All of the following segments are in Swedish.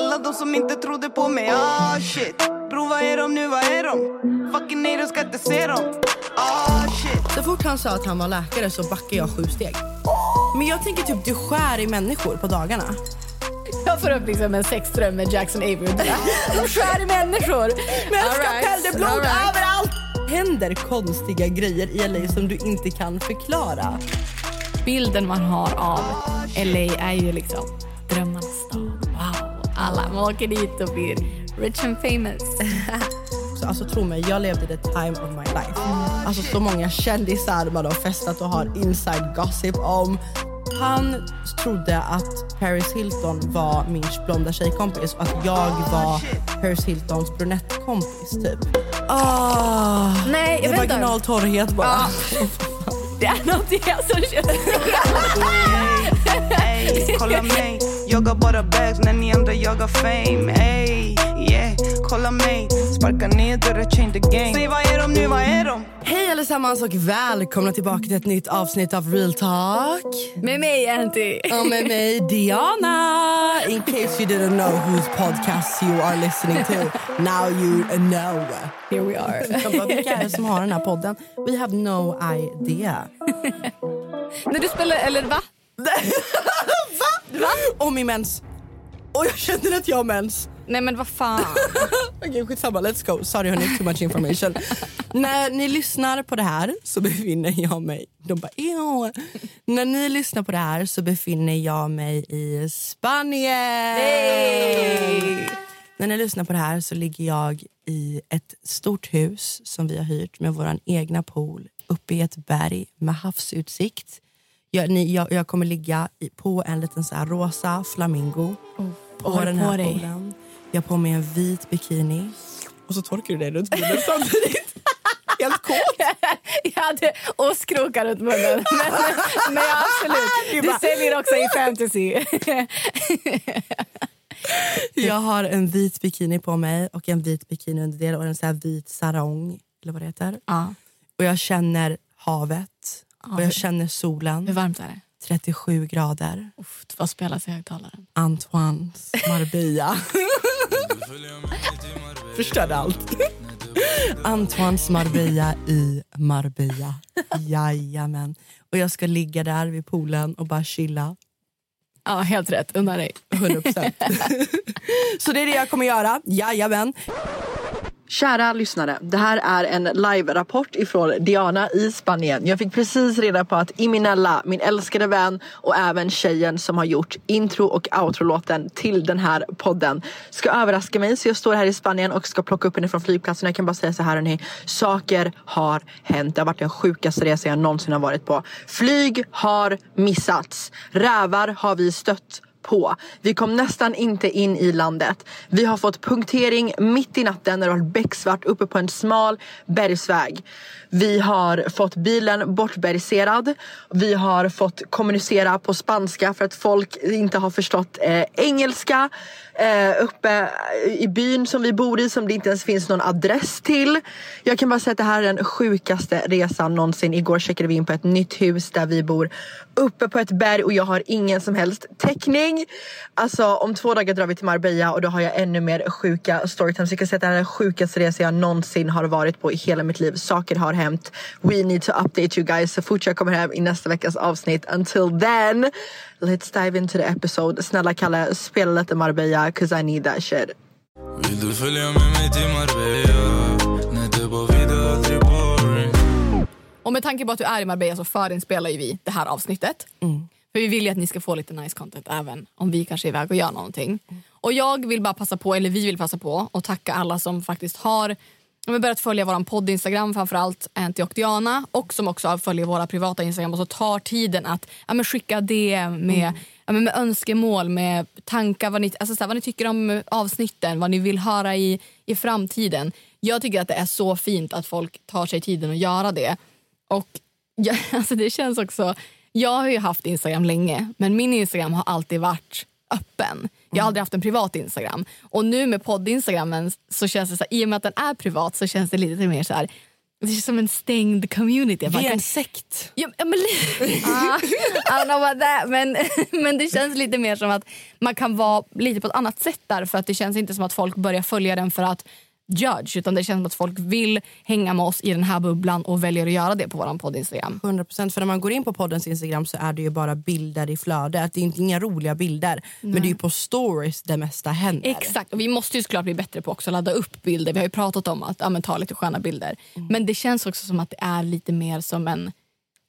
Alla de som inte trodde på mig, ah shit Bro vad är de nu, vad är de? Fucking nej, de ska inte se dem Ah shit Så fort han sa att han var läkare så backade jag sju steg. Men jag tänker typ du skär i människor på dagarna. Jag får upp liksom en sexdröm med Jackson Avery. De skär i människor. Men All ska right, blod right. överallt. händer konstiga grejer i LA som du inte kan förklara. Bilden man har av LA är ju liksom drömmarnas stad. Alla man åker dit och blir rich and famous. Så alltså tro mig, jag levde the time of my life. Alltså så många kändisar man har festat och har inside gossip om. Han trodde att Paris Hilton var min blonda tjejkompis och att jag var Paris Hiltons brunettkompis typ. Ah, Nej, jag det är vet inte. vaginal torrhet bara. Ja. Det är någonting jag som känner. Ey, kolla mig Jag har bara bags när ni andra jagar fame Ey, yeah, kolla mig Sparka ner dörrar, change the game Säg vad är de nu, vad är de? Hej allesammans och välkomna tillbaka till ett nytt avsnitt av Real Talk. Med mig Anty. Och med mig Diana. In case you didn't know whose podcast you are listening to, now you know. Here we are. Bara, Vilka är det som har den här podden? We have no idea. När du spelar, eller va? Va? Och min mens. Och jag känner att jag har mens. Nej men vad fan. Okej, skitsamma. Let's go. Sorry hörni, too much information. När ni lyssnar på det här så befinner jag mig... De bara, Ew. När ni lyssnar på det här så befinner jag mig i Spanien. När ni lyssnar på det här så ligger jag i ett stort hus som vi har hyrt med vår egna pool uppe i ett berg med havsutsikt. Jag, ni, jag, jag kommer ligga i, på en liten så här rosa flamingo. har du den på här dig? poolen. Jag har på mig en vit bikini. Och så torkar du dig runt munnen samtidigt. Helt kåt. Jag hade åskkrokar runt munnen. Men, men absolut. Du säljer också i fantasy. Jag har en vit bikini på mig och en vit bikiniunderdel och en så här vit sarong. Eller vad det heter. Ja. Och jag känner havet. Och jag känner solen. Hur varmt är det? 37 grader. Uff, vad spelas i högtalaren? Antoines Marbella. Förstörde allt. Antoines Marbella i Marbella. Jajamän. Och jag ska ligga där vid poolen och bara chilla. Ja, helt rätt. Unna dig. 100%. Så det är det jag kommer göra. Jajamän. Kära lyssnare, det här är en live-rapport ifrån Diana i Spanien. Jag fick precis reda på att Iminella, min älskade vän och även tjejen som har gjort intro och outro-låten till den här podden ska överraska mig. Så jag står här i Spanien och ska plocka upp henne från flygplatsen. Jag kan bara säga så här hörni, saker har hänt. Det har varit den sjukaste resan jag någonsin har varit på. Flyg har missats. Rävar har vi stött på. Vi kom nästan inte in i landet. Vi har fått punktering mitt i natten när det var becksvart uppe på en smal bergsväg. Vi har fått bilen bortbergserad. Vi har fått kommunicera på spanska för att folk inte har förstått eh, engelska. Eh, uppe i byn som vi bor i som det inte ens finns någon adress till. Jag kan bara säga att det här är den sjukaste resan någonsin. Igår checkade vi in på ett nytt hus där vi bor uppe på ett berg och jag har ingen som helst täckning. Alltså om två dagar drar vi till Marbella och då har jag ännu mer sjuka storytimes. Jag kan säga att det här är den sjukaste resan jag någonsin har varit på i hela mitt liv. Saker har hänt. We need to update you guys så fort jag kommer hem i nästa veckas avsnitt. Until then, let's dive into the episode. Snälla Kalle, spela lite Marbella cause I need that shit. Vill du följa med mig till Marbella? Aldrig boring Och med tanke på att du är i Marbella så förinspelar ju vi det här avsnittet. För vi vill ju att ni ska få lite nice content även om vi kanske är iväg och gör någonting. Och jag vill bara passa på, eller vi vill passa på och tacka alla som faktiskt har jag har börjat följa vår podd Instagram, framförallt Anty och Diana och som också följer våra privata Instagram och så tar tiden att ja, men skicka DM med, ja, men med önskemål, med tankar, vad ni, alltså, så här, vad ni tycker om avsnitten, vad ni vill höra i, i framtiden. Jag tycker att det är så fint att folk tar sig tiden att göra det. Och ja, alltså det känns också... Jag har ju haft Instagram länge, men min Instagram har alltid varit öppen. Jag har aldrig haft en privat Instagram. Och nu med podd-instagrammen så känns det så här, i och med att den är privat så känns det lite mer så här det är som en stängd community. Vi är en sekt. Ja, men, ah. Men, men det känns lite mer som att man kan vara lite på ett annat sätt där. För att Det känns inte som att folk börjar följa den för att judge utan det känns som att folk vill hänga med oss i den här bubblan och väljer att göra det på vår podd Instagram. 100% för när man går in på poddens Instagram så är det ju bara bilder i flödet. Det är inte inga roliga bilder men det är ju på stories det mesta händer. Exakt och vi måste ju såklart bli bättre på också att ladda upp bilder. Vi har ju pratat om att ja, ta lite sköna bilder. Men det känns också som att det är lite mer som en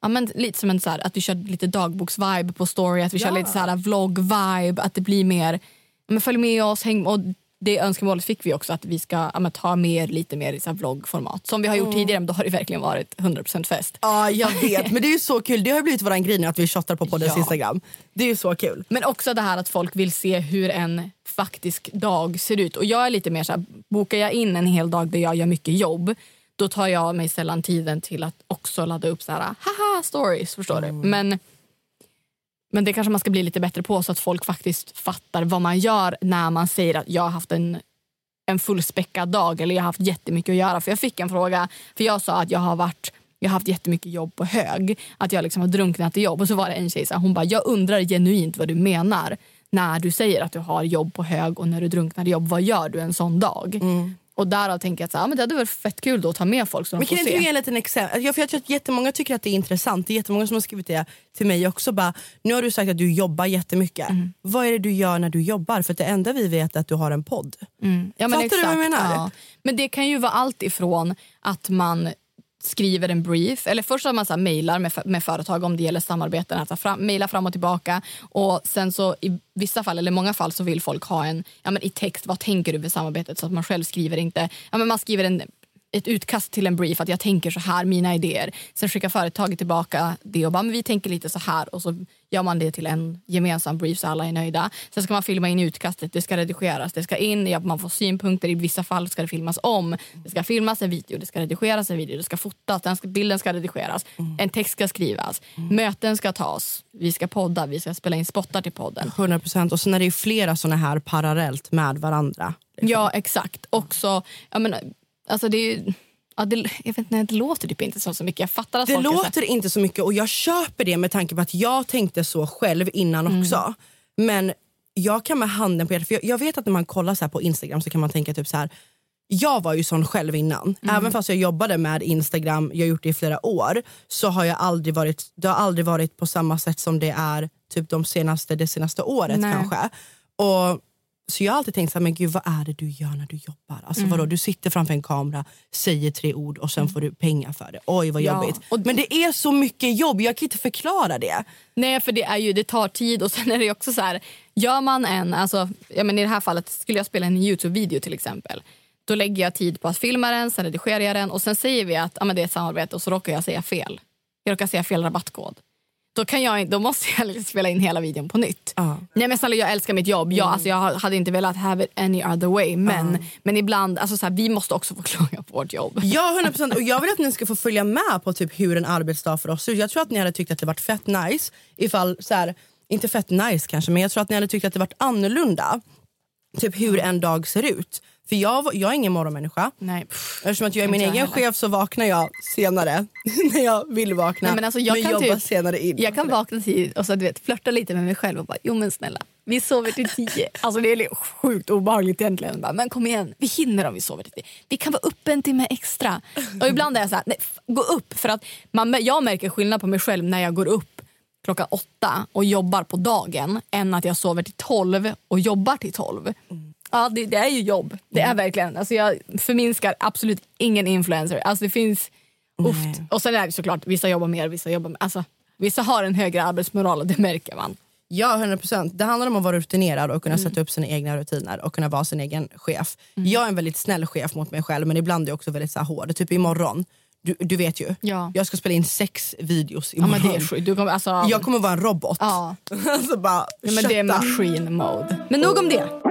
Ja, men lite som en så här, att vi kör lite dagboks-vibe på story, att vi kör lite så här vlogg-vibe, att det blir mer ja, men följ med oss, häng och det önskemålet fick vi också att vi ska ja, ta med lite mer i så vloggformat. Som vi har gjort tidigare men då har det verkligen varit 100% fest. Ja jag vet men det är ju så kul. Det har blivit våran grej nu att vi shottar på poddens Ja. Instagram. Det är ju så kul. Men också det här att folk vill se hur en faktisk dag ser ut. Och jag är lite mer så här, bokar jag in en hel dag där jag gör mycket jobb då tar jag mig sällan tiden till att också ladda upp så här, haha stories. Förstår du? Men, men det kanske man ska bli lite bättre på så att folk faktiskt fattar vad man gör när man säger att jag har haft en, en fullspäckad dag eller jag har haft jättemycket att göra. För jag fick en fråga, för jag sa att jag har varit jag har haft jättemycket jobb på hög. Att jag liksom har drunknat i jobb. Och så var det en tjej så hon bara, jag undrar genuint vad du menar när du säger att du har jobb på hög och när du drunknar i jobb. Vad gör du en sån dag? Mm. Och därav tänker jag att så ja, men det hade varit fett kul då att ta med folk så de Men får kan se. inte du ge en liten exempel? Jag, för jag tror att jättemånga tycker att det är intressant. Det är jättemånga som har skrivit det till mig också. Bara, nu har du sagt att du jobbar jättemycket. Vad är det du gör när du jobbar? För det enda vi vet är att du har en podd. Ja, men Fattar du vad jag exakt, menar? Ja. Men det kan ju vara allt ifrån att man skriver en brief, eller först att man så här mejlar med, med företag om det gäller samarbeten, att fram, mejla fram och tillbaka. Och sen så i vissa fall, eller många fall så vill folk ha en, ja men i text, vad tänker du för samarbetet? Så att man själv skriver inte, ja men man skriver en ett utkast till en brief, att jag tänker så här, mina idéer. Sen skickar företaget tillbaka det och bara, men vi tänker lite så här. Och så gör man det till en gemensam brief så alla är nöjda. Sen ska man filma in utkastet, det ska redigeras, det ska in, man får synpunkter, i vissa fall ska det filmas om, det ska filmas en video, det ska redigeras en video, det ska fotas, den ska, bilden ska redigeras, en text ska skrivas, möten ska tas, vi ska podda, vi ska spela in spottar till podden. 100% och sen är det ju flera såna här parallellt med varandra. Ja, exakt. Också, jag menar, alltså det är ju, ja, det, jag vet inte, det låter typ inte så, så mycket. Jag fattar att Det låter inte så mycket och jag köper det med tanke på att jag tänkte så själv innan Mm. också. Men jag kan med handen på hjärtat, för jag, jag vet att när man kollar så här på Instagram så kan man tänka typ så här. Jag var ju sån själv innan. Mm. Även fast jag jobbade med Instagram, jag har gjort det i flera år, så har jag aldrig varit, det har aldrig varit på samma sätt som det är typ de senaste, det senaste året Nej. kanske. Och så jag har alltid tänkt så här, men gud vad är det du gör när du jobbar? Alltså Mm. vadå, du sitter framför en kamera, säger tre ord och sen får du pengar för det. Oj vad Ja, jobbigt. Men det är så mycket jobb, jag kan inte förklara det. Nej, för det, är ju, det tar tid och sen är det också så här, gör man en, alltså, ja, men i det här fallet skulle jag spela en Youtube-video till exempel. Då lägger jag tid på att filma den, sen redigerar jag den och sen säger vi att ja, men det är ett samarbete och så råkar jag säga fel. Jag råkar säga fel rabattkod. Då, kan jag, då måste jag spela in hela videon på nytt. Ja. Nej men snälla jag älskar mitt jobb. Jag, alltså, jag hade inte velat have it any other way. Men, men ibland, alltså, så här, vi måste också få klaga på vårt jobb. Ja 100% och jag vill att ni ska få följa med på typ hur en arbetsdag för oss. Jag tror att ni hade tyckt att det varit fett nice ifall, så här, inte fett nice kanske men jag tror att ni hade tyckt att det varit annorlunda. Typ hur en dag ser ut. För jag, jag är ingen morgonmänniska. Nej. Eftersom att jag är min egen heller. chef så vaknar jag senare när jag vill vakna. Nej, men alltså, jag kan jobbar typ- senare in. Jag kan vakna tidigt och så, du vet, flörta lite med mig själv och bara, jo men snälla, vi sover till tio. Alltså det är sjukt obehagligt egentligen. Men kom igen, vi hinner om vi sover till tio. Vi kan vara uppe en timme extra. Och ibland är jag så här, nej, gå upp. För att man, jag märker skillnad på mig själv när jag går upp klockan åtta och jobbar på dagen än att jag sover till tolv och jobbar till tolv. Ja, det, det är ju jobb. Det är verkligen. Alltså jag förminskar absolut ingen influencer. Alltså det finns... Uff. Och sen är det såklart, vissa jobbar mer, vissa jobbar... Alltså, vissa har en högre arbetsmoral och det märker man. Ja, 100 procent. Det handlar om att vara rutinerad och kunna sätta upp sina egna rutiner och kunna vara sin egen chef. Jag är en väldigt snäll chef mot mig själv men ibland är jag också väldigt så här, hård. Typ imorgon, du, du vet ju. Ja. Jag ska spela in sex videos Ja, imorgon. men det är. Du kommer, alltså, Jag kommer vara en robot. Ja. alltså bara, Ja, men det är machine mode. Men nog om det.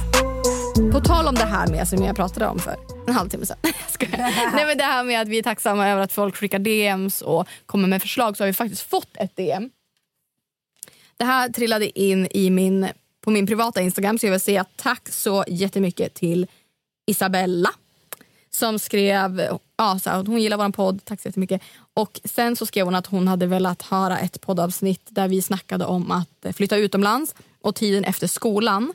På tal om det här med som jag pratade om för en halvtimme sedan. Nej, men det här med att vi är tacksamma över att folk skickar DMs och kommer med förslag så har vi faktiskt fått ett DM. Det här trillade in i min, på min privata Instagram så jag vill säga tack så jättemycket till Isabella som skrev ja, så här, hon gillar vår podd. Tack så jättemycket. Och sen så skrev hon att hon hade velat höra ett poddavsnitt där vi snackade om att flytta utomlands och tiden efter skolan.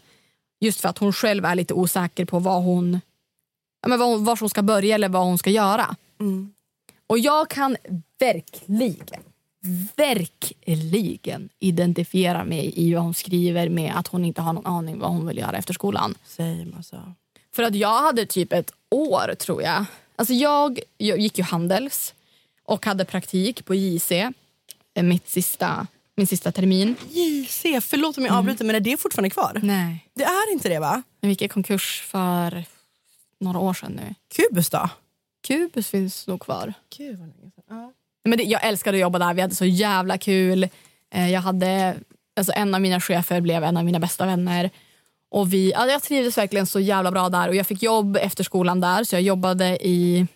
Just för att hon själv är lite osäker på vad hon, ja, men var, hon- var hon ska börja eller vad hon ska göra. Och jag kan verkligen, verkligen identifiera mig i vad hon skriver med att hon inte har någon aning vad hon vill göra efter skolan. Massa. För att jag hade typ ett år tror jag. Alltså jag, jag gick ju Handels och hade praktik på JC eh, mitt sista, min sista termin. JC, förlåt om jag avbryter men är det fortfarande kvar? Nej. Det är inte det va? Jag gick i konkurs för några år sedan nu. Kubus då? Kubus finns nog kvar. Gud vad länge sedan. Ja. Men det, jag älskade att jobba där. Vi hade så jävla kul. Eh, jag hade, alltså en av mina chefer blev en av mina bästa vänner. Och vi, alltså jag trivdes verkligen så jävla bra där. Och Jag fick jobb efter skolan där. Så jag jobbade i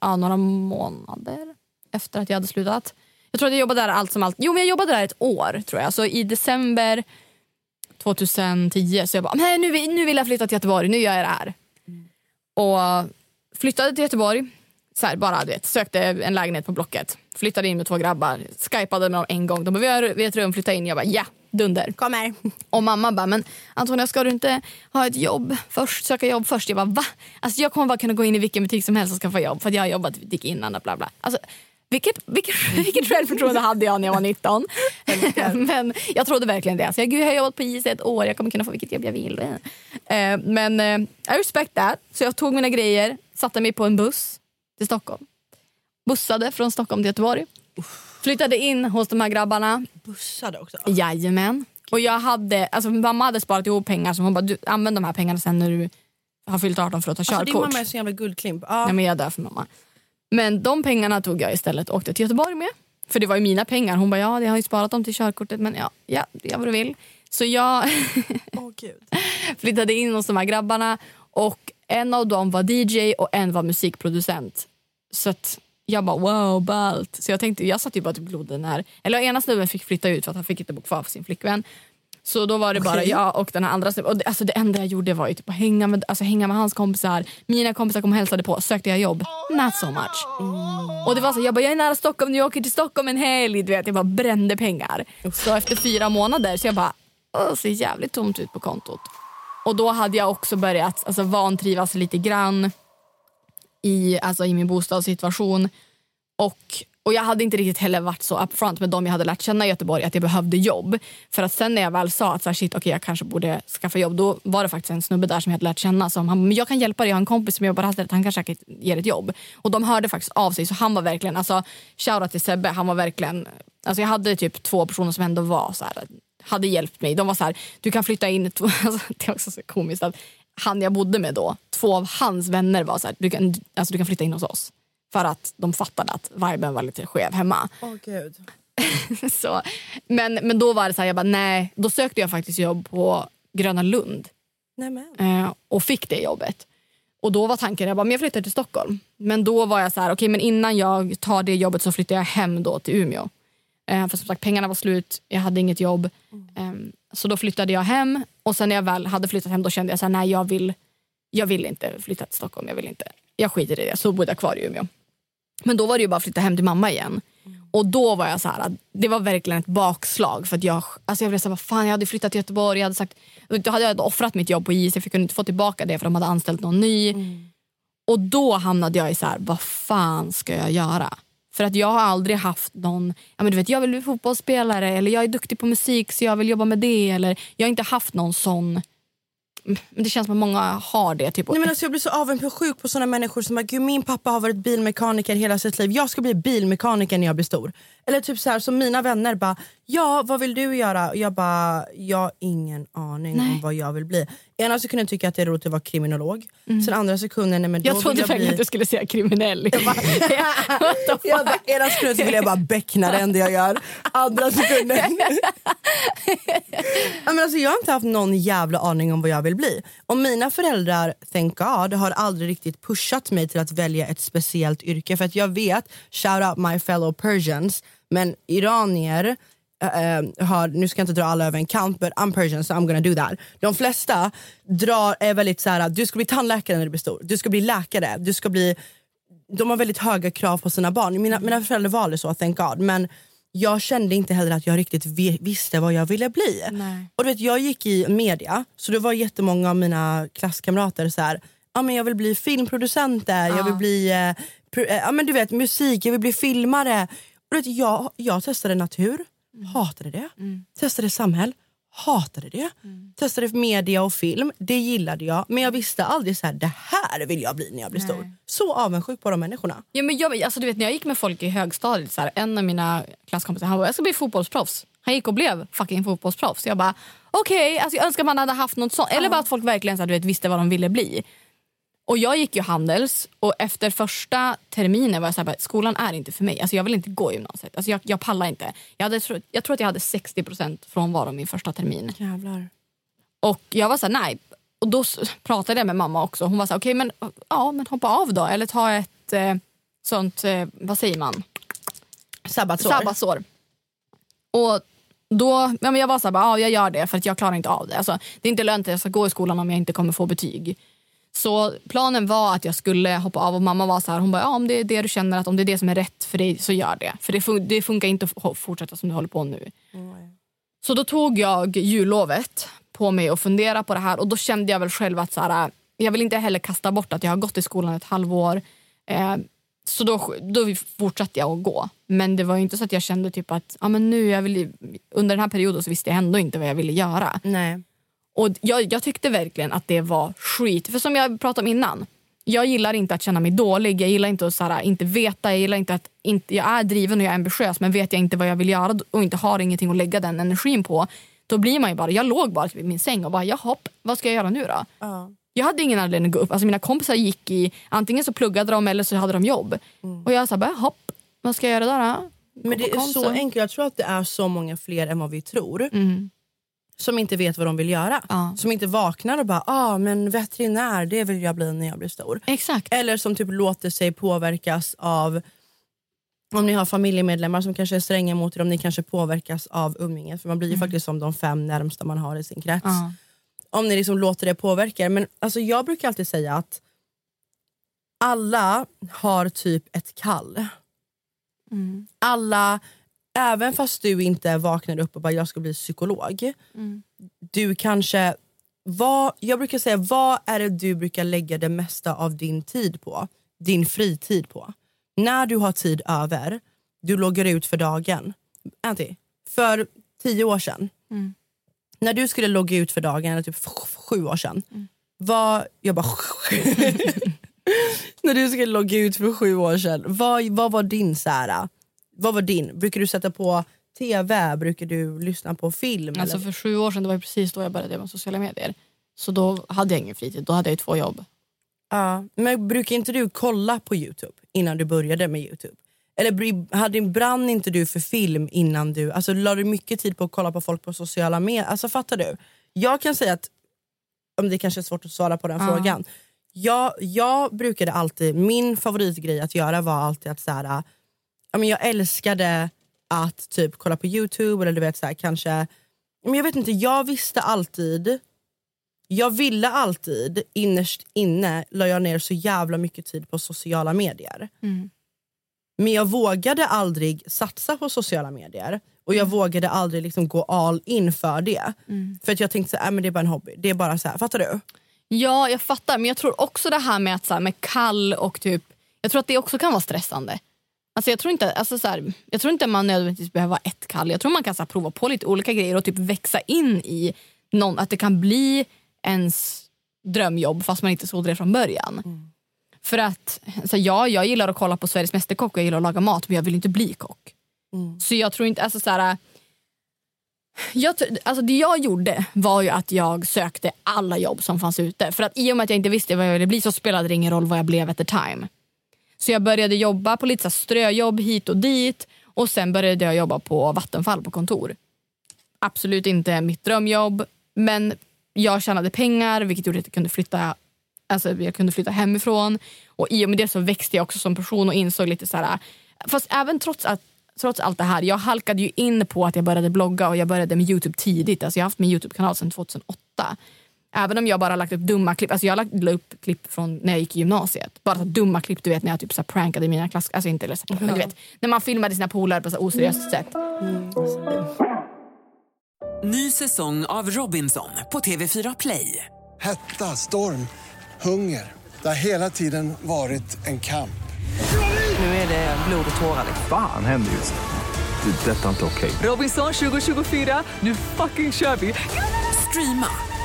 ja, några månader efter att jag hade slutat. Jag tror att jag jobbade där allt som allt. Jo, men jag jobbade där ett år tror jag. Så i december 2010 så jag bara, nej nu, vill- nu vill jag flytta till Göteborg. Nu gör jag det här. Och flyttade till Göteborg. Så här, bara du vet, sökte en lägenhet på Blocket. Flyttade in med två grabbar. Skypade med dem en gång. De bara, vi har vi har ett rum, flytta in. Jag bara, ja, dunder. Kom här. Och mamma bara, men Antonija ska du inte ha ett jobb först? Söka jobb först? Jag bara, va? Alltså jag kommer bara kunna gå in i vilken butik som helst och skaffa jobb. För jag har jobbat i butik innan och bla bla. Alltså, vilket, vilket, vilket självförtroende hade jag när jag var 19? men jag trodde verkligen det. Så jag, Gud, jag har jobbat på JC ett år, jag kommer kunna få vilket jobb jag vill. Eh, men eh, I respect that. Så jag tog mina grejer, satte mig på en buss till Stockholm. Bussade från Stockholm till Göteborg. Flyttade in hos de här grabbarna. Bussade också? Jajamän. Och jag hade, alltså mamma hade sparat ihop pengar så hon bara, du, använd de här pengarna sen när du har fyllt 18 för att ta Alltså, din körkort. mamma är så jävla guldklimp. Ja. Nej, men jag dör för mamma. Men de pengarna tog jag istället och åkte till Göteborg med. För det var ju mina pengar. Hon bara, ja jag har ju sparat dem till körkortet men ja, ja gör vad du vill. Så jag Gud. flyttade in hos de här grabbarna och en av dem var DJ och en var musikproducent. Så att jag bara wow, ballt. Så jag tänkte, jag satt ju bara typ glodde när, eller ena snubben fick flytta ut för att han fick inte bo kvar för sin flickvän. Så då var det bara jag och den här andra snubben. Alltså det enda jag gjorde var ju typ att hänga med, alltså hänga med hans kompisar. Mina kompisar kom och hälsade på. Sökte jag jobb? Not so much. Och det var så, jag bara, jag är nära Stockholm, nu åker till Stockholm en helg. Du vet, jag bara brände pengar. Så efter fyra månader så jag bara, "Åh, det ser jävligt tomt ut på kontot. Och då hade jag också börjat alltså, vantrivas lite grann i, alltså, i min bostadssituation. Och, och jag hade inte riktigt heller varit så upfront med dem jag hade lärt känna i Göteborg att jag behövde jobb. För att sen när jag väl sa att så här, shit, okay, jag kanske borde skaffa jobb, då var det faktiskt en snubbe där som jag hade lärt känna som han, men jag kan hjälpa dig, jag har en kompis som jobbar här, han kanske säkert ger ett jobb. Och de hörde faktiskt av sig, så han var verkligen, alltså shoutout till Sebbe, han var verkligen, alltså jag hade typ två personer som ändå var så här, hade hjälpt mig. De var så här, du kan flytta in, alltså, det är också så komiskt att han jag bodde med då, två av hans vänner var så här, du kan, alltså, du kan flytta in hos oss. För att de fattade att viben var lite skev hemma. Åh gud. så, men, men då var det så här, jag bara nej. Då sökte jag faktiskt jobb på Gröna Lund eh, och fick det jobbet. Och då var tanken jag bara, men jag flyttar till Stockholm. Men då var jag så här, okej men innan jag tar det jobbet så flyttar jag hem då till Umeå. Eh, för som sagt pengarna var slut, jag hade inget jobb. Eh, Så då flyttade jag hem och sen när jag väl hade flyttat hem då kände jag så här, nej jag vill, jag vill inte flytta till Stockholm. Jag vill inte. Jag skiter i det. Så bodde jag kvar i Umeå. Men då var det ju bara att flytta hem till mamma igen. Och då var jag så här, det var verkligen ett bakslag. För att jag, alltså jag blev så här, vad fan, jag hade flyttat till Göteborg. Jag hade, sagt, då hade jag offrat mitt jobb på is. Jag kunde inte få tillbaka det för de hade anställt någon ny. Och då hamnade jag i så här, vad fan ska jag göra? För att jag har aldrig haft någon, ja men du vet jag vill bli fotbollsspelare eller jag är duktig på musik så jag vill jobba med det. Eller jag har inte haft någon sån, det känns som att många har det. Typ. Nej, men alltså, jag blir så avundsjuk på såna människor som att min pappa har varit bilmekaniker hela sitt liv. Jag ska bli bilmekaniker när jag blir stor. Eller typ så här som mina vänner bara, ja vad vill du göra? Och jag bara, jag har ingen aning Nej. om vad jag vill bli. Ena sekunden tycker jag att det är roligt att vara kriminolog. Sen andra sekunden, nej men då Mm. jag trodde jag bli... att du skulle säga kriminell. Jag bara, Jag bara, ena sekunden vill jag bara beckna det enda jag gör. Andra sekunden... men alltså, jag har inte haft någon jävla aning om vad jag vill bli. Och mina föräldrar, thank God, har aldrig riktigt pushat mig till att välja ett speciellt yrke. För att jag vet, shout out my fellow Persians, men iranier eh, har, nu ska jag inte dra alla över en kant, but I'm Persian so I'm gonna do that. De flesta drar, är väldigt så här: du ska bli tandläkare när du blir stor, du ska bli läkare, du ska bli de har väldigt höga krav på sina barn. Mina, mina föräldrar var aldrig så, thank God. Men jag kände inte heller att jag riktigt vi- visste vad jag ville bli. Nej. Och du vet, jag gick i media, så det var jättemånga av mina klasskamrater så här, ah, men jag vill bli filmproducenter, jag vill bli eh, ja, men du vet, musik, jag vill bli filmare. Vet, jag, jag testade natur, hatade det. Testade samhäll, hatade det. Testade media och film, det gillade jag. Men jag visste aldrig så här, det här vill jag bli när jag blir stor. Så avundsjuk på de människorna. Ja, men jag, alltså, du vet, när jag gick med folk i högstadiet, så här, en av mina klasskompisar han bara, jag ska bli fotbollsproffs. Han gick och blev fucking fotbollsproffs. Jag bara, okej, alltså, jag önskar man hade haft något sånt. Eller bara att folk verkligen så här, du vet, visste vad de ville bli. Och jag gick ju Handels och efter första terminen var jag så här, bara, skolan är inte för mig. Alltså, jag vill inte gå gymnasiet. Alltså, jag, jag pallar inte. Jag, hade, jag tror att jag hade 60% frånvaro min första termin. Jävlar. Och jag var så här, nej. Och då pratade jag med mamma också. Hon var så här, okej men, ja, men hoppa av då. Eller ta ett eh, sånt, eh, vad säger man? Sabbatsår. Sabbatsår. Och då, ja, men jag var så här, bara, ja, jag gör det för att jag klarar inte av det. Alltså, det är inte lönt att jag ska gå i skolan om jag inte kommer få betyg. Så planen var att jag skulle hoppa av och mamma var så här, hon bara, ja, om det är det du känner att om det är det som är rätt för dig så gör det. För det, fun- det funkar inte att fortsätta som du håller på nu. Mm. Så då tog jag jullovet på mig och fundera på det här och då kände jag väl själv att så här, jag vill inte heller kasta bort att jag har gått i skolan ett halvår. Eh, så då, då fortsatte jag att gå. Men det var ju inte så att jag kände typ att ah, men nu jag vill, under den här perioden så visste jag ändå inte vad jag ville göra. Nej. Och jag, jag tyckte verkligen att det var skit. För som jag pratade om innan. Jag gillar inte att känna mig dålig. Jag gillar inte att så här, inte veta. Jag gillar inte att inte, jag är driven och jag är ambitiös men vet jag inte vad jag vill göra och inte har ingenting att lägga den energin på. Då blir man ju bara, jag låg bara i min säng och bara jaha, vad ska jag göra nu då? Jag hade ingen anledning att gå upp. Alltså mina kompisar gick i, antingen så pluggade de eller så hade de jobb. Och jag sa bara hopp, vad ska jag göra då? då? Men det är så enkelt. Jag tror att det är så många fler än vad vi tror. Mm. Som inte vet vad de vill göra. Ja. Som inte vaknar och bara, ah, men veterinär det vill jag bli när jag blir stor. Exakt. Eller som typ låter sig påverkas av om ni har familjemedlemmar som kanske är stränga mot er, om ni kanske påverkas av umgänget. För man blir ju faktiskt som de fem närmsta man har i sin krets. Ja. Om ni liksom låter det påverka er. Men alltså, jag brukar alltid säga att alla har typ ett kall. Alla, även fast du inte vaknar upp och bara jag ska bli psykolog. Du kanske, vad, jag brukar säga vad är det du brukar lägga det mesta av din tid på? Din fritid på. När du har tid över, du loggar ut för dagen. Anty, för tio år sedan. När du skulle logga ut för dagen, eller typ sju år sedan. Vad, jag bara När du skulle logga ut för sju år sedan, vad, vad var din så här, vad var din? Brukar du sätta på tv? Brukar du lyssna på film? Alltså eller? för sju år sedan, det var precis då jag började med sociala medier. Så då hade jag ingen fritid, då hade jag två jobb. Ja, men brukar inte du kolla på Youtube innan du började med Youtube? Eller hade, brann inte du för film innan du... Alltså la du mycket tid på att kolla på folk på sociala medier? Alltså fattar du? Jag kan säga att, om det kanske är svårt att svara på den Ja. frågan. Jag, jag brukade alltid, min favoritgrej att göra var alltid att så här, ja, men jag älskade att typ kolla på Youtube eller du vet så här, kanske Men jag vet inte, jag visste alltid, jag ville alltid, innerst inne la jag ner så jävla mycket tid på sociala medier. Mm. Men jag vågade aldrig satsa på sociala medier och jag vågade aldrig liksom gå all in för det. Mm. För att jag tänkte att äh, men det är bara en hobby. Det är bara så här, fattar du? Ja, jag fattar. Men jag tror också det här med, att, så här, med kall och typ... Jag tror att det också kan vara stressande. Alltså jag, tror inte, alltså så här, jag tror inte man nödvändigtvis behöver vara ett kall. Jag tror man kan så här, prova på lite olika grejer och typ växa in i någon, att det kan bli ens drömjobb fast man inte såg det från början. För att så ja, jag gillar att kolla på Sveriges Mästerkock och jag gillar att laga mat men jag vill inte bli kock. Så jag tror inte, alltså så här, jag, alltså det jag gjorde var ju att jag sökte alla jobb som fanns ute. För att i och med att jag inte visste vad jag ville bli så spelade det ingen roll vad jag blev at the time. Så jag började jobba på lite så ströjobb hit och dit och sen började jag jobba på Vattenfall på kontor. Absolut inte mitt drömjobb men jag tjänade pengar vilket gjorde att jag kunde flytta, alltså jag kunde flytta hemifrån. Och i och med det så växte jag också som person och insåg lite så här. Fast även trots att Trots allt det här, jag halkade ju in på att jag började blogga och jag började med Youtube tidigt. Alltså jag har haft min Youtube-kanal sedan 2008. Även om jag bara lagt upp dumma klipp. Alltså jag lagt la upp klipp från när jag gick i gymnasiet. Bara så dumma klipp du vet när jag typ så här prankade mina klass... Alltså inte eller så, men du vet. När man filmade sina polare på så oseriöst sätt. Ny säsong av Robinson på TV4 Play. Hetta, storm, hunger. Det har hela tiden varit en kamp. Nu är det blod och tårar. Fan händer just nu. Det. är Detta är inte okej. Robinson 2024, nu fucking kör vi! Streama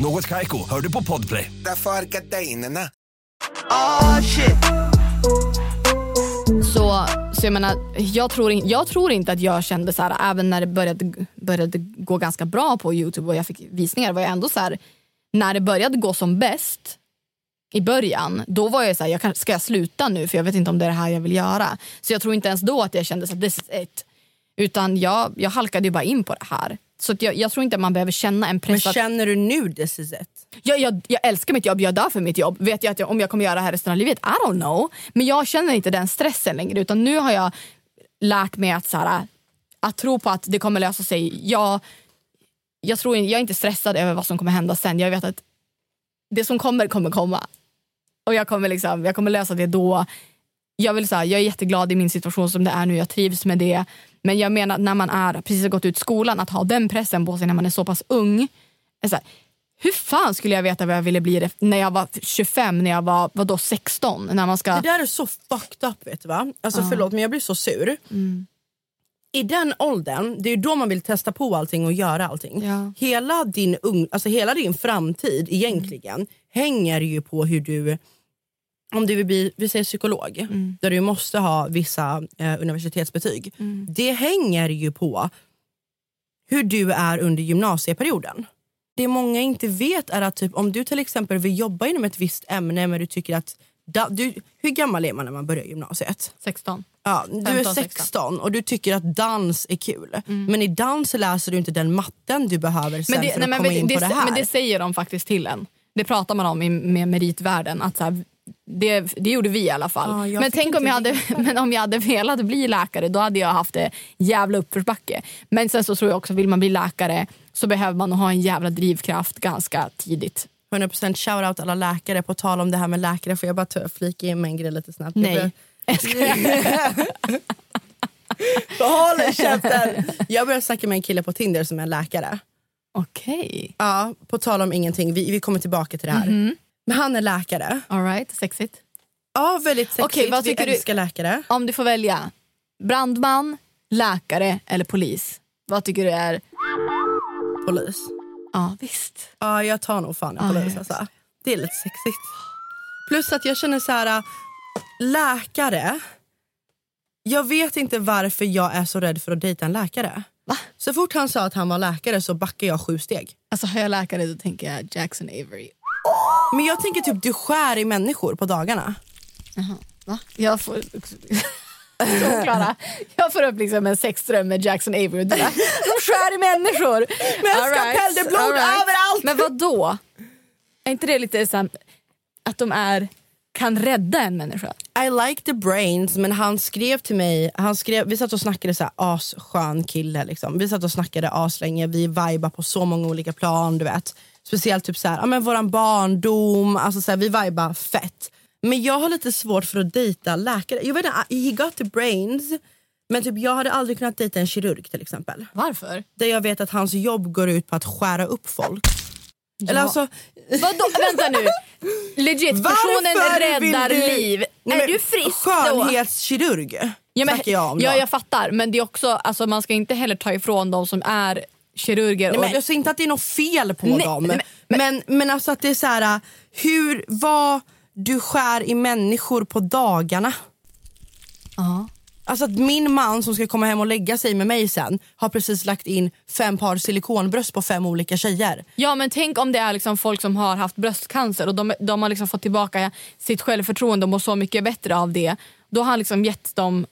Något Kaiko, hör du på Podplay. Därför är gardinerna. Oh shit. Så, så jag menar, jag tror, in, jag tror inte att jag kände så här, även när det började, började gå ganska bra på Youtube och jag fick visningar var jag ändå så här, när det började gå som bäst i början, då var jag så här, jag kan, ska jag sluta nu för jag vet inte om det är det här jag vill göra. Så jag tror inte ens då att jag kände att this is it. Utan jag, jag halkade ju bara in på det här. Så jag, jag tror inte att man behöver känna en press. Men känner du nu this is it? jag, jag, jag älskar mitt jobb, jag dör för mitt jobb. Vet jag att jag, om jag kommer göra det här resten av livet? I don't know. Men jag känner inte den stressen längre. Utan nu har jag lärt mig att, så här, att tro på att det kommer lösa sig. Jag, jag, tror, jag är inte stressad över vad som kommer hända sen. Jag vet att det som kommer, kommer komma. Och jag kommer, liksom, jag kommer lösa det då. Jag, vill, så här, jag är jätteglad i min situation som det är nu. Jag trivs med det. Men jag menar när man är, precis har gått ut skolan, att ha den pressen på sig när man är så pass ung. Så här, hur fan skulle jag veta vad jag ville bli när jag var 25, när jag var vadå, 16? När man ska... Det där är så fucked up vet du va? Alltså Ja. förlåt men jag blir så sur. Mm. I den åldern, det är då man vill testa på allting och göra allting. Hela, din ung, alltså hela din framtid egentligen hänger ju på hur du om du vill bli vi säger psykolog, Mm. där du måste ha vissa eh, universitetsbetyg. Det hänger ju på hur du är under gymnasieperioden. Det många inte vet är att typ, om du till exempel vill jobba inom ett visst ämne men du tycker att... Da, du, hur gammal är man när man börjar gymnasiet? 16. Ja, du är 15, 16 och du tycker att dans är kul. Men i dans läser du inte den matten du behöver sen Mm. Men det, för nej, att men, komma det, in det, på det här. men det säger de faktiskt till en. Det pratar man om i, med meritvärlden. Att så här, det, det gjorde vi i alla fall. Jag men tänk om jag, hade, men om jag hade velat bli läkare då hade jag haft det jävla uppförsbacke. Men sen så tror jag också vill man bli läkare så behöver man ha en jävla drivkraft ganska tidigt. 100% shoutout alla läkare. På tal om det här med läkare får jag bara flika in med en grej lite snabbt. Nej. Håll käften! Jag började snacka med en kille på Tinder som är läkare. Okej. Ja, på tal om ingenting. Vi, vi kommer tillbaka till det här. Mhm. Men han är läkare. All right, sexigt. Ja, väldigt sexigt. Okej, vad vi tycker du- älskar läkare. Om du får välja brandman, läkare eller polis. Vad tycker du är... Polis. Ja, visst. Ja, jag tar nog fan en Ja, polis. Alltså. Det är lite sexigt. Plus att jag känner så här, läkare. Jag vet inte varför jag är så rädd för att dejta en läkare. Så fort han sa att han var läkare så backade jag sju steg. Alltså hör jag läkare då tänker jag Jackson Avery. Men jag tänker typ du skär i människor på dagarna. Jaha, va? Jag får... Så Klara, jag får upp liksom en sexdröm med Jackson Avery och du bara, de skär i människor. Med en All skalpell, blod all överallt. Men vad då? Är inte det lite så att de är, kan rädda en människa? I like the brains men han skrev till mig, han skrev, vi satt och snackade så här asskön kille liksom. Vi satt och snackade aslänge, vi vibar på så många olika plan du vet. Speciellt typ så här, ja men våran barndom, alltså så här, vi vibar fett. Men jag har lite svårt för att dejta läkare. Jag vet inte, he got the brains men typ jag hade aldrig kunnat dejta en kirurg till exempel. Varför? Där jag vet att hans jobb går ut på att skära upp folk. Eller Ja. alltså, Vadå? Vänta nu. Legit, personen Varför räddar du- liv. Nej, är men du frisk då? Skönhetskirurg Ja, men, jag om ja, jag fattar. Men det är också, alltså, man ska inte heller ta ifrån de som är kirurger. Nej, och, men jag säger inte att det är något fel på Nej, dem. men- Men, men, alltså att det är så här, hur, vad du skär i människor på dagarna. Ja. Alltså att min man som ska komma hem och lägga sig med mig sen har precis lagt in fem par silikonbröst på fem olika tjejer. Ja men tänk om det är liksom folk som har haft bröstcancer och de, de har liksom fått tillbaka sitt självförtroende och mår så mycket bättre av det. Då har han liksom gett dem...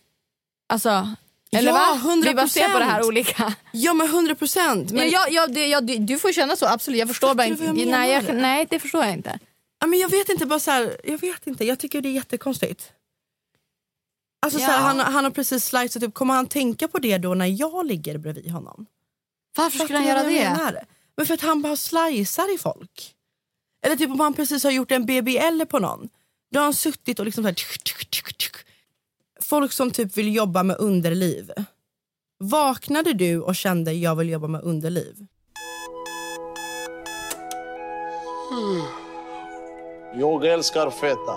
Alltså, eller Ja, va? Vi bara ser på det här 100%. olika. Ja men 100 procent. Men... Ja, ja, det, ja, du, får känna så, absolut. Jag förstår bara inte. jag Nej, jag, nej, det förstår jag inte. Ja, men jag vet inte, bara så här, jag vet inte. Jag tycker det är jättekonstigt. Alltså, så här, Ja. han, han har precis slicat upp, kommer han tänka på det då när jag ligger bredvid honom? Varför skulle han göra det? menar? Men för att han bara slicear i folk. Eller typ om han precis har gjort en BBL på någon. Då har han suttit och liksom så här, tsk, tsk, tsk. Folk som typ vill jobba med underliv. Vaknade du och kände jag vill jobba med underliv? Jag älskar feta.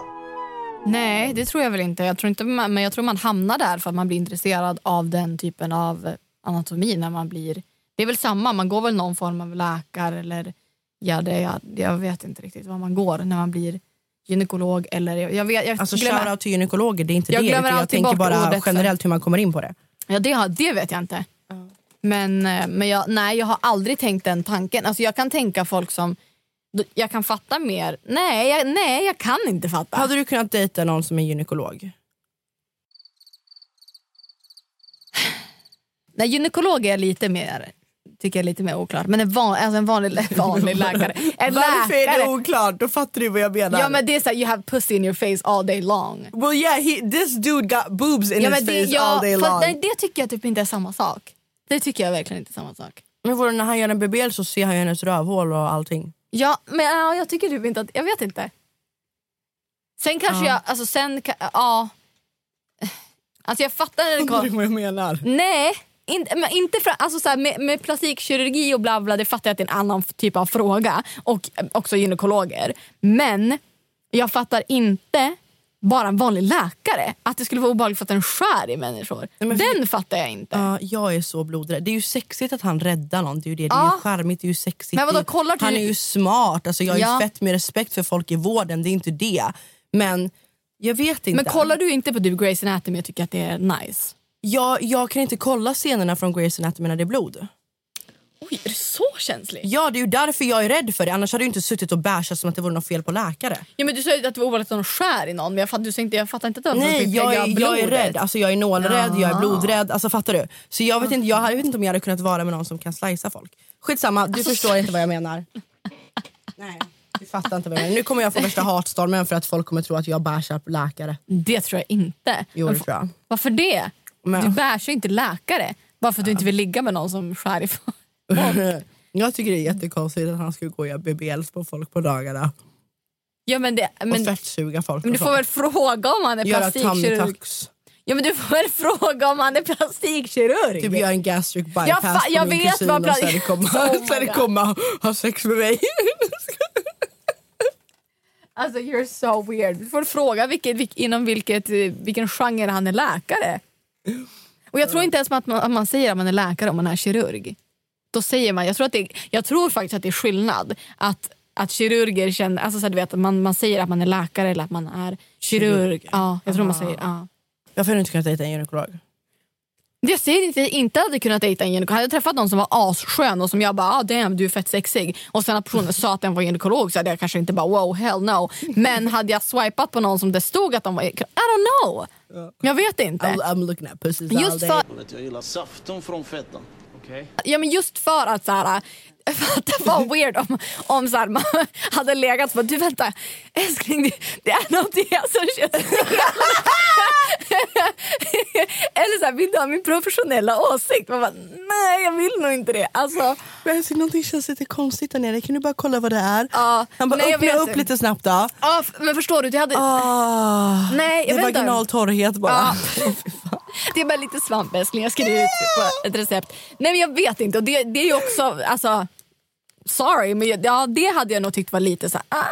Nej, det tror jag väl inte. Jag tror inte man, men jag tror man hamnar där för att man blir intresserad av den typen av anatomi när man blir... Det är väl samma, man går väl någon form av läkare eller... Ja, det, jag, jag vet inte riktigt vad man går när man blir gynekolog eller... Jag, vet- jag Alltså glömmer- shoutout till gynekologer, det är inte Jag det. glömmer Jag tänker bara ordet generellt hur man kommer in på det. Ja, det, har, det vet jag inte. Men, eh, men jag, nej, jag har aldrig tänkt den tanken. Alltså, jag kan tänka folk som... Jag kan fatta mer. Nej, jag, nej, jag kan inte fatta. Hade du kunnat dejta någon som är gynekolog? Nej, gynekolog är lite mer tycker jag är lite mer oklart. Men en, van, alltså en vanlig, vanlig läkare. En Varför är läkare. det oklart? Då fattar du vad jag menar. Ja men det är såhär, you have pussy in your face all day long. Well yeah, he, this dude got boobs in ja, his det, face ja, all day för long. Nej, det tycker jag typ inte är samma sak. Det tycker jag verkligen inte är samma sak. Men vadå, när han gör en BBL så ser han ju hennes rövhål och allting. Ja, men ja, jag tycker typ inte att, jag vet inte. Sen kanske Ja. jag, alltså sen, ja. Alltså jag fattar när det Fattar du vad jag menar? Nej, inte, men inte för, alltså så här, med, med plastikkirurgi och bla bla, det fattar jag att det är en annan typ av fråga. Och eh, också gynekologer. Men jag fattar inte bara en vanlig läkare. Att det skulle vara obehagligt för att den skär i människor. Den fattar jag inte. Ja, jag är så blodrädd. Det är ju sexigt att han räddar någon. Det är ju, det. Det är Ja. ju charmigt, det är ju sexigt. Men vadå, kollar du- Han är ju smart. Alltså, jag har Ja. ju fett med respekt för folk i vården, det är inte det. Men jag vet inte. Men kollar du inte på typ Grey's Anatomy och tycker att det är nice? Jag, jag kan inte kolla scenerna från Grey's Anatomy när det är blod. Oj, är du så känslig? Ja, det är ju därför jag är rädd för det. Annars hade jag inte suttit och bashat som att det vore något fel på läkare. Ja, men du sa ju att det var obehagligt att de skär i någon men jag fattar, du sa inte, jag fattar inte att var Nej, att jag är, jag är blodet. rädd. Alltså, jag är nålrädd, jag är Jaha. blodrädd. Alltså, fattar du? Så jag vet, inte, jag, jag vet inte om jag hade kunnat vara med någon som kan slicea folk. Skitsamma, du Alltså, förstår inte vad jag menar. Nej, du fattar inte vad jag menar. Nu kommer jag få värsta hatstormen för att folk kommer tro att jag bashar läkare. Det tror jag inte. Jo, det tror jag. Varför det? Men- Du bashar ju inte läkare. Bara för att du inte vill ligga med någon som skär ifrån. jag tycker det är jättekonstigt att han skulle gå och göra BBLs på folk på dagarna. Ja, men det, men, och fettsuga folk. men du får sånt. väl fråga om han är Göra plastikkirurg. Ja, men du får väl fråga om han är plastikkirurg. Typ göra en gastric bypass Jag fa- på jag min vet kusin vad och sen komma, Oh sen komma och ha sex med mig. Alltså you're so weird. Du får fråga vilket, vilk, inom vilket, eh, vilken genre han är läkare. Och jag tror inte ens att man, att man säger att man är läkare om man är kirurg. Då säger man, jag tror, att det, jag tror faktiskt att det är skillnad. Att, att kirurger känner, alltså så att du vet, man, man säger att man är läkare eller att man är kirurg. Kirurg. Ja, jag tror man säger ja. Varför har du inte kunnat dejta en gynekolog? Jag säger inte att jag inte hade kunnat dejta en gynekolog. Hade jag träffat någon som var asskön och som jag bara ah, damn du är fett sexig och sen att personen sa att den var gynekolog så hade jag kanske inte bara wow hell no. Men hade jag swipat på någon som det stod att de var I don't know. Jag vet inte. I'm, I'm looking at pussies all Just day. för, Jag gillar saften från fettan. ja, men just för att så här, för att det var weird om, om så här, man hade legat för du vänta älskling det, det är någonting här som känns Eller så här, vill du ha min professionella åsikt? Man bara, nej jag vill nog inte det. Alltså, Men älskling, någonting känns lite konstigt där nere. Kan du bara kolla vad det är? ja, Han bara, nej, öppna upp inte. lite snabbt då. F- men förstår du? Jag hade, Ah, nej, det jag är vet inte. vaginal torrhet bara. Ja. Det är bara lite svamp älskling, jag skriver ut på ett recept. Nej men jag vet inte och det, det är ju också, alltså sorry men ja, det hade jag nog tyckt var lite så här, ah.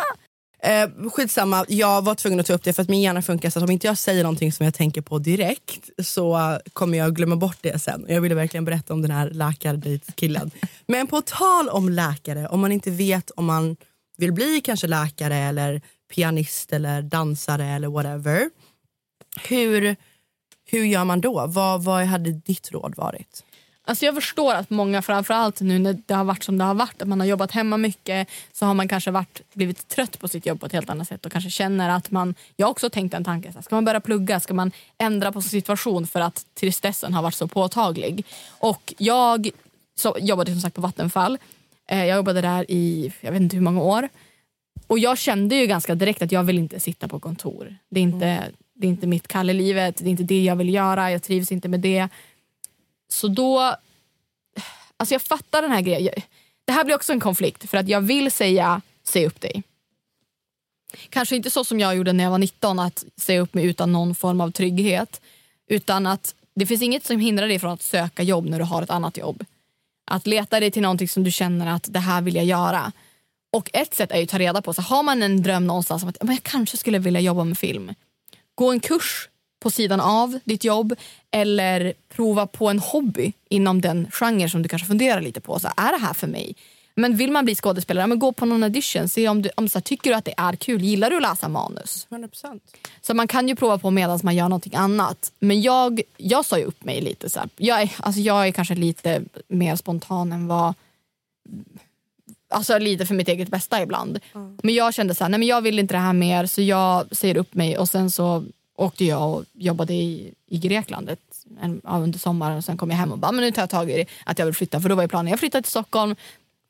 Eh, skitsamma, jag var tvungen att ta upp det för att min hjärna funkar så att om inte jag säger någonting som jag tänker på direkt så kommer jag glömma bort det sen. Jag ville verkligen berätta om den här läkardejtkillen. Men på tal om läkare, om man inte vet om man vill bli kanske läkare eller pianist eller dansare eller whatever. Hur, hur gör man då? Vad, vad hade ditt råd varit? Alltså jag förstår att många, framförallt nu när det har varit som det har varit, att man har jobbat hemma mycket, så har man kanske varit, blivit trött på sitt jobb på ett helt annat sätt och kanske känner att man, jag har också tänkt en tanke, ska man börja plugga, ska man ändra på sin situation för att tristessen har varit så påtaglig. Och jag så, jobbade som sagt på Vattenfall, eh, jag jobbade där i, jag vet inte hur många år. Och jag kände ju ganska direkt att jag vill inte sitta på kontor. Det är inte, det är inte mitt kall i livet, det är inte det jag vill göra, jag trivs inte med det. Så då... Alltså jag fattar den här grejen. Det här blir också en konflikt för att jag vill säga säg upp dig. Kanske inte så som jag gjorde när jag var 19, att säga upp mig utan någon form av trygghet. Utan att det finns inget som hindrar dig från att söka jobb när du har ett annat jobb. Att leta dig till någonting som du känner att det här vill jag göra. Och ett sätt är ju att ta reda på, så har man en dröm någonstans om att "Men jag kanske skulle vilja jobba med film. Gå en kurs på sidan av ditt jobb eller prova på en hobby inom den genre som du kanske funderar lite på. Så är det här för mig? Men vill man bli skådespelare, men gå på någon audition. Se om du, om så här, tycker du att det är kul. Gillar du att läsa manus? 100%. Så man kan ju prova på medan man gör någonting annat. Men jag, jag sa ju upp mig lite. Så här. Jag, är, alltså jag är kanske lite mer spontan än vad... Alltså lite för mitt eget bästa ibland. Men jag kände så här, nej men jag vill inte det här mer så jag säger upp mig och sen så åkte jag och jobbade i, i Grekland ett, en, ja, under sommaren och sen kom jag hem och bara, men nu tar jag tag i det att jag vill flytta för då var ju planen, jag flyttar till Stockholm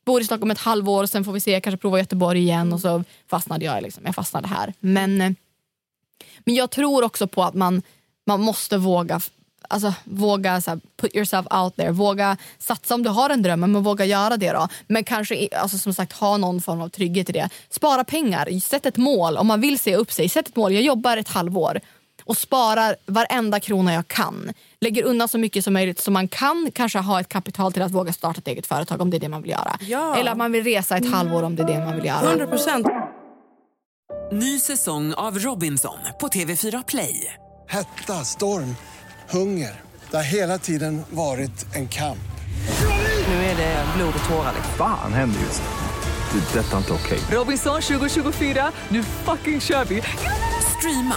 bor i Stockholm ett halvår sen får vi se, kanske prova Göteborg igen och så fastnade jag liksom, jag fastnade här. Men eh, men jag tror också på att man, man måste våga Alltså, våga så här, put yourself out there. Våga satsa om du har en dröm, men våga göra det då. Men kanske alltså, som sagt ha någon form av trygghet i det. Spara pengar, sätt ett mål. Om man vill se upp sig, sätt ett mål. Jag jobbar ett halvår och sparar varenda krona jag kan. Lägger undan så mycket som möjligt så man kan kanske ha ett kapital till att våga starta ett eget företag om det är det man vill göra. Ja. Eller att man vill resa ett halvår om det är det man vill göra. 100%. Ny säsong av Robinson på TV4 Play. Hetta, storm, hunger. Det har hela tiden varit en kamp. Nu är det blod och tårar. Fan händer just nu. Det. är Detta är inte okej. Robinson 2024, nu fucking kör vi! Streama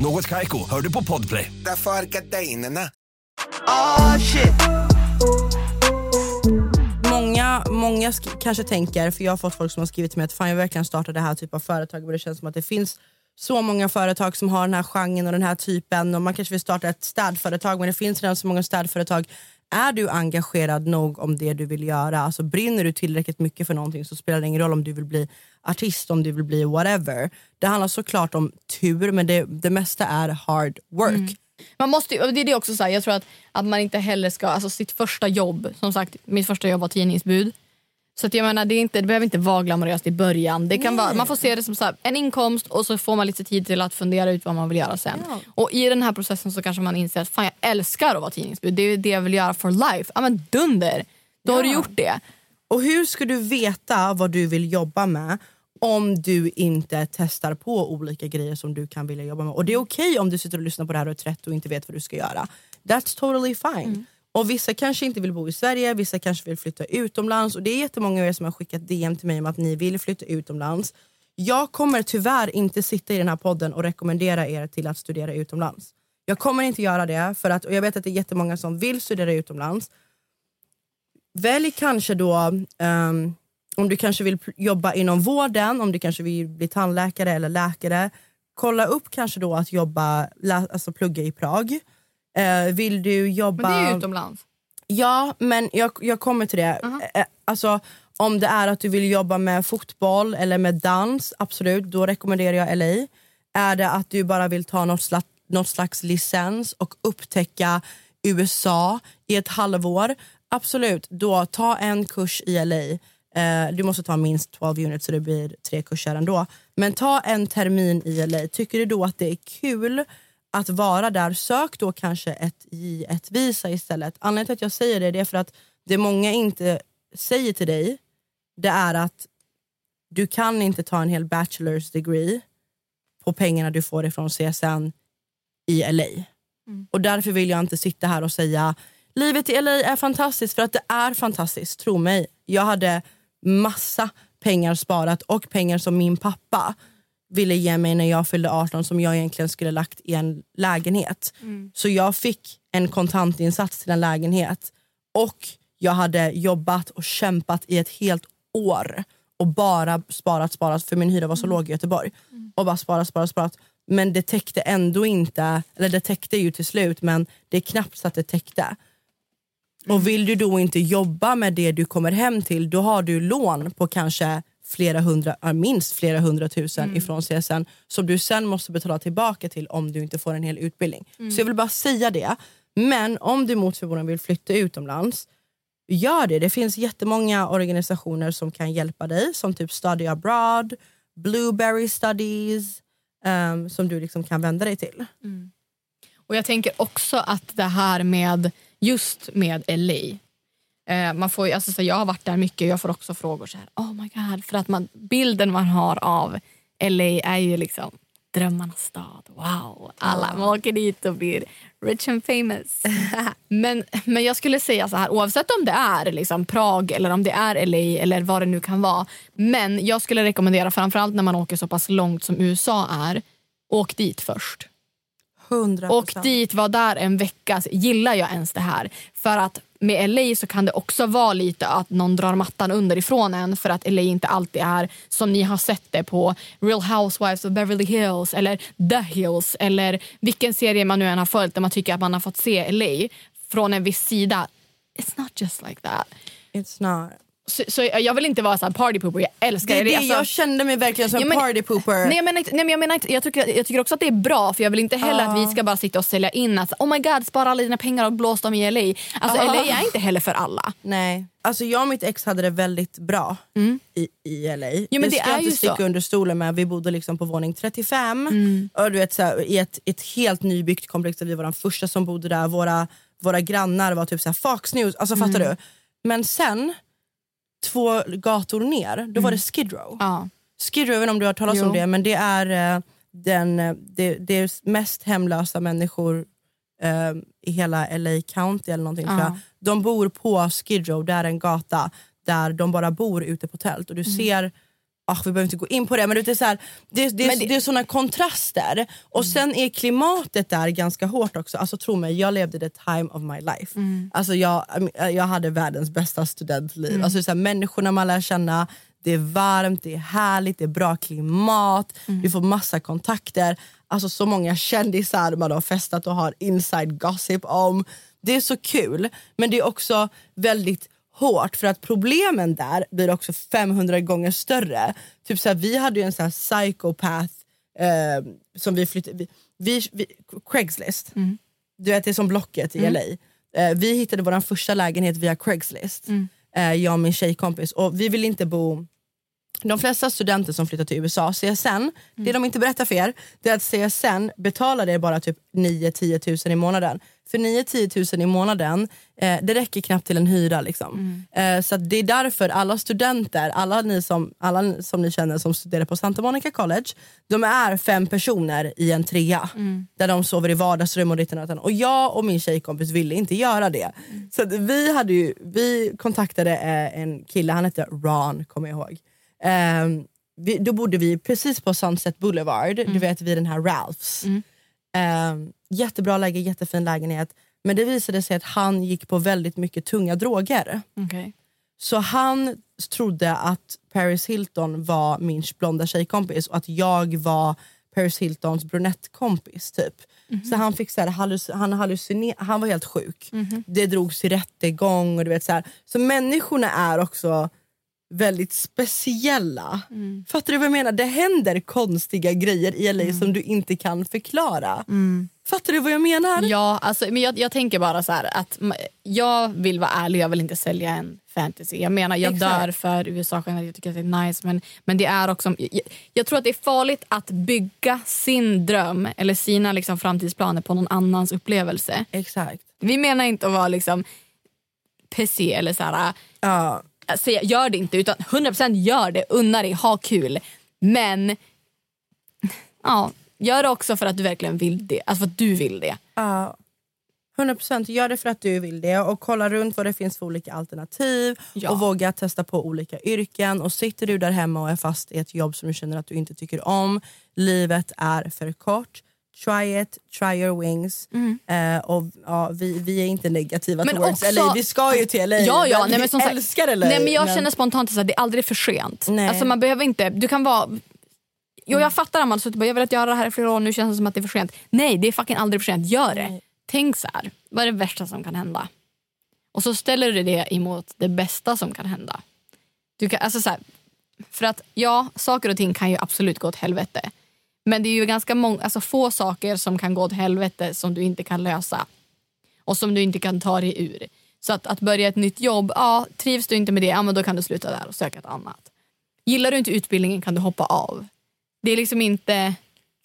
Något Kaiko, hör du på Podplay. Därför är gardinerna. Oh shit. Många, många sk- kanske tänker, för jag har fått folk som har skrivit till mig att fan jag vill verkligen starta det här typen av företag men det känns som att det finns så många företag som har den här genren och den här typen och man kanske vill starta ett städföretag men det finns redan så många städföretag. Är du engagerad nog om det du vill göra, alltså brinner du tillräckligt mycket för någonting så spelar det ingen roll om du vill bli artist, om du vill bli whatever. Det handlar såklart om tur men det, det mesta är hard work. Mm. Man måste, det är det också så här, jag tror att, att man inte heller ska, alltså sitt första jobb, som sagt mitt första jobb var tidningsbud. Så att jag menar, det, är inte, det behöver inte vara glamoröst i början. Det kan vara, man får se det som så här, en inkomst och så får man lite tid till att fundera ut vad man vill göra sen. Ja. Och i den här processen så kanske man inser att fan jag älskar att vara tidningsbud. Det är det jag vill göra for life. Ja men dunder! Då har du Ja. gjort det. Och hur ska du veta vad du vill jobba med om du inte testar på olika grejer som du kan vilja jobba med? Och det är okej om du sitter och lyssnar på det här och är trött och inte vet vad du ska göra. That's totally fine. Och vissa kanske inte vill bo i Sverige, vissa kanske vill flytta utomlands. Och det är jättemånga av er som har skickat DM till mig om att ni vill flytta utomlands. Jag kommer tyvärr inte sitta i den här podden och rekommendera er till att studera utomlands. Jag kommer inte göra det, för att, och jag vet att det är jättemånga som vill studera utomlands. Välj kanske då, um, om du kanske vill jobba inom vården, om du kanske vill bli tandläkare eller läkare. Kolla upp kanske då att jobba, alltså plugga i Prag. Eh, vill du jobba... Men det är ju utomlands. Ja, men jag, jag kommer till det. Eh, Alltså, om det är att du vill jobba med fotboll eller med dans, absolut, då rekommenderar jag LA. Är det att du bara vill ta något slags, något slags licens och upptäcka USA i ett halvår, absolut, då ta en kurs i LA. Eh, du måste ta minst 12 units så det blir tre kurser ändå. Men ta en termin i LA. Tycker du då att det är kul att vara där, sök då kanske ett J1-visa istället. Anledningen till att jag säger det, det är för att det många inte säger till dig, det är att du kan inte ta en hel bachelor's degree på pengarna du får ifrån CSN i LA. Och därför vill jag inte sitta här och säga livet i LA är fantastiskt, för att det är fantastiskt, tro mig. Jag hade massa pengar sparat och pengar som min pappa ville ge mig när jag fyllde 18 som jag egentligen skulle lagt i en lägenhet. Så jag fick en kontantinsats till en lägenhet och jag hade jobbat och kämpat i ett helt år och bara sparat, sparat för min hyra var så låg i Göteborg. Och bara sparat, sparat, sparat. Men det täckte ändå inte, eller det täckte ju till slut men det är knappt så att det täckte. Och vill du då inte jobba med det du kommer hem till då har du lån på kanske flera hundra, minst flera hundratusen ifrån CSN som du sen måste betala tillbaka till om du inte får en hel utbildning. Mm. Så jag vill bara säga det. Men om du mot förmodan vill flytta utomlands, gör det. Det finns jättemånga organisationer som kan hjälpa dig som typ Study Abroad, Blueberry Studies ehm, som du liksom kan vända dig till. Och jag tänker också att det här med just med LA. Eh, man får, alltså, så jag har varit där mycket jag får också frågor så här, oh my god. För att man, bilden man har av LA är ju liksom drömmarnas stad. Wow, alla man åker dit och blir rich and famous. men, men jag skulle säga så här, oavsett om det är liksom Prag eller om det är LA eller vad det nu kan vara. Men jag skulle rekommendera, framförallt när man åker så pass långt som USA är, åk dit först. 100%. Och dit, var där en vecka. Gillar jag ens det här? För att med LA så kan det också vara lite att någon drar mattan underifrån en för att LA inte alltid är som ni har sett det på Real Housewives of Beverly Hills eller The Hills eller vilken serie man nu än har följt där man tycker att man har fått se LA från en viss sida. It's not just like that. It's not. Så, så jag vill inte vara så här party pooper, jag älskar Det det, Alltså- jag kände mig verkligen som Ja, men- party pooper. Nej, inte- nej, men jag, menar, jag, tycker, jag tycker också att det är bra för jag vill inte heller Ja. att vi ska bara sitta och sälja in att oh my god spara alla dina pengar och blås dem i LA. Alltså Ja. LA är inte heller för alla. Nej. Alltså jag och mitt ex hade det väldigt bra i, i LA. Mm. Jo, men det ska är jag inte sticka så. under stolen med. Vi bodde liksom på våning 35 Mm. och du vet, så här, i ett, ett helt nybyggt komplex där vi var de första som bodde där. Våra, våra grannar var typ så här Fox News, alltså fattar Mm. du? Men sen, två gator ner, då var det Skid Row. Ja. Skid Row, om du har talas Jo. om det, men det är, eh, den, eh, det, det är mest hemlösa människor eh, i hela LA County eller någonting Ja. De bor på Skid Row, där är en gata där de bara bor ute på tält och du ser Ah, vi behöver inte gå in på det men det är, så här, det, det, det- det är såna kontraster. Och sen är klimatet där ganska hårt också. Alltså tro mig, jag levde the time of my life. Alltså, jag, jag hade världens bästa studentliv. Alltså, så här, människorna man lär känna, det är varmt, det är härligt, det är bra klimat, du får massa kontakter. Alltså så många kändisar man har festat och har inside gossip om. Det är så kul, men det är också väldigt hårt för att problemen där blir också 500 gånger större. Typ så här, vi hade ju en sån här psychopath eh, som vi flyttade... Vi, vi, vi, Craigslist, du vet det är som Blocket i LA. Eh, vi hittade vår första lägenhet via Craigslist. eh, jag och min tjejkompis. Och vi vill inte bo de flesta studenter som flyttar till USA, CSN, det de inte berättar för er, det är att CSN betalar er bara typ 9-10 tusen i månaden. För 9-10 tusen i månaden, eh, det räcker knappt till en hyra. Liksom. Eh, så det är därför alla studenter, alla ni, som, alla som ni känner som studerar på Santa Monica College, de är fem personer i en trea. Där de sover i vardagsrum och ditten och jag och min tjejkompis ville inte göra det. Så att vi, hade ju, vi kontaktade eh, en kille, han hette Ron, kommer jag ihåg. Ehm, vi, då bodde vi precis på Sunset Boulevard, du vet vid den här Ralphs. Ehm, jättebra läge, jättefin lägenhet. Men det visade sig att han gick på väldigt mycket tunga droger. Okej. Så han trodde att Paris Hilton var min blonda tjejkompis och att jag var Paris Hiltons brunettkompis. Typ. Så han fick så här, halluc- han, hallucine- han var helt sjuk. Det drogs till rättegång. Och du vet, så, här. så människorna är också väldigt speciella. Fattar du vad jag menar? Det händer konstiga grejer i LA som du inte kan förklara. Fattar du vad jag menar? Ja, alltså, men jag, jag tänker bara så här att jag vill vara ärlig, jag vill inte sälja en fantasy. Jag menar, jag Exakt. dör för USA generellt, jag tycker att det är nice. Men, men det är också, jag, jag tror att det är farligt att bygga sin dröm eller sina liksom, framtidsplaner på någon annans upplevelse. Exakt. Vi menar inte att vara liksom PC eller så här, Ja. Säga, gör det inte utan 100% gör det, unna dig, ha kul. Men ja, gör det också för att du verkligen vill det. Alltså för att du vill det. Ja. 100% gör det för att du vill det och kolla runt vad det finns för olika alternativ Ja. och våga testa på olika yrken. Och sitter du där hemma och är fast i ett jobb som du känner att du inte tycker om, livet är för kort. Try it, try your wings. Eh, och, ja, vi, vi är inte negativa Men towards också- LA, vi ska ju till LA. Ja, ja, men nej, vi men som sagt- älskar LA. Nej, men jag men- känner spontant att det är aldrig för sent. Nej. Alltså, man behöver inte, du kan vara... Jo, jag fattar att man så jag vill att göra det här i flera år, nu känns det som att det är för sent. Nej, det är fucking aldrig för sent. Gör det. Tänk så här, vad är det värsta som kan hända? Och så ställer du det emot det bästa som kan hända. Du kan, alltså så här, för att ja, saker och ting kan ju absolut gå åt helvete. Men det är ju ganska många, alltså få saker som kan gå åt helvete som du inte kan lösa. Och som du inte kan ta dig ur. Så att, att börja ett nytt jobb, ja, trivs du inte med det, ja, men då kan du sluta där och söka ett annat. Gillar du inte utbildningen kan du hoppa av. Det är liksom inte...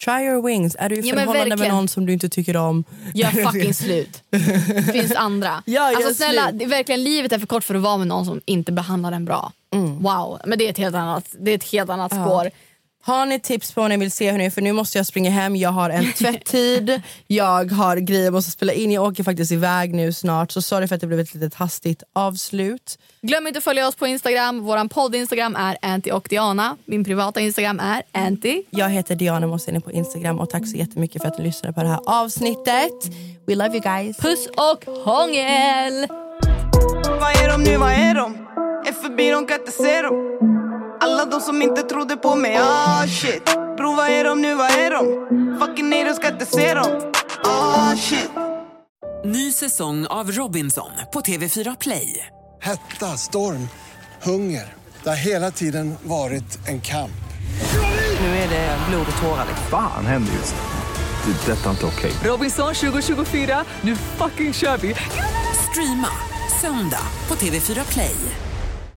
Try your wings. Är du i Ja, förhållande med någon som du inte tycker om? Gör fucking slut. Det finns andra. Ja, alltså, snälla, slut. verkligen, livet är för kort för att vara med någon som inte behandlar en bra. Mm. Wow, men det är ett helt annat, det är ett helt annat spår. Har ni tips på vad ni vill se hörni, för nu måste jag springa hem, jag har en tvätttid, jag har grejer jag måste spela in, jag åker faktiskt iväg nu snart så sorry för att det blev ett litet hastigt avslut. Glöm inte att följa oss på Instagram. Vår podd Instagram är Anty och Diana. Min privata Instagram är Anty. Jag heter Diana Mossini på Instagram och tack så jättemycket för att ni lyssnade på det här avsnittet. We love you guys. Puss och hångel! Vad är de nu, vad är de? Är förbi, de kan inte se dem Alla de som inte trodde på mig, ah shit Bro, vad är de nu, vad är de? Fucking nej, de ska inte se dem Ah shit Ny säsong av Robinson på TV4 Play. Hetta, storm, hunger. Det har hela tiden varit en kamp. Nu är det blod och tårar. Fan händer just nu. Det. är Detta är inte okej. Robinson 2024, nu fucking kör vi! Streama söndag på TV4 Play.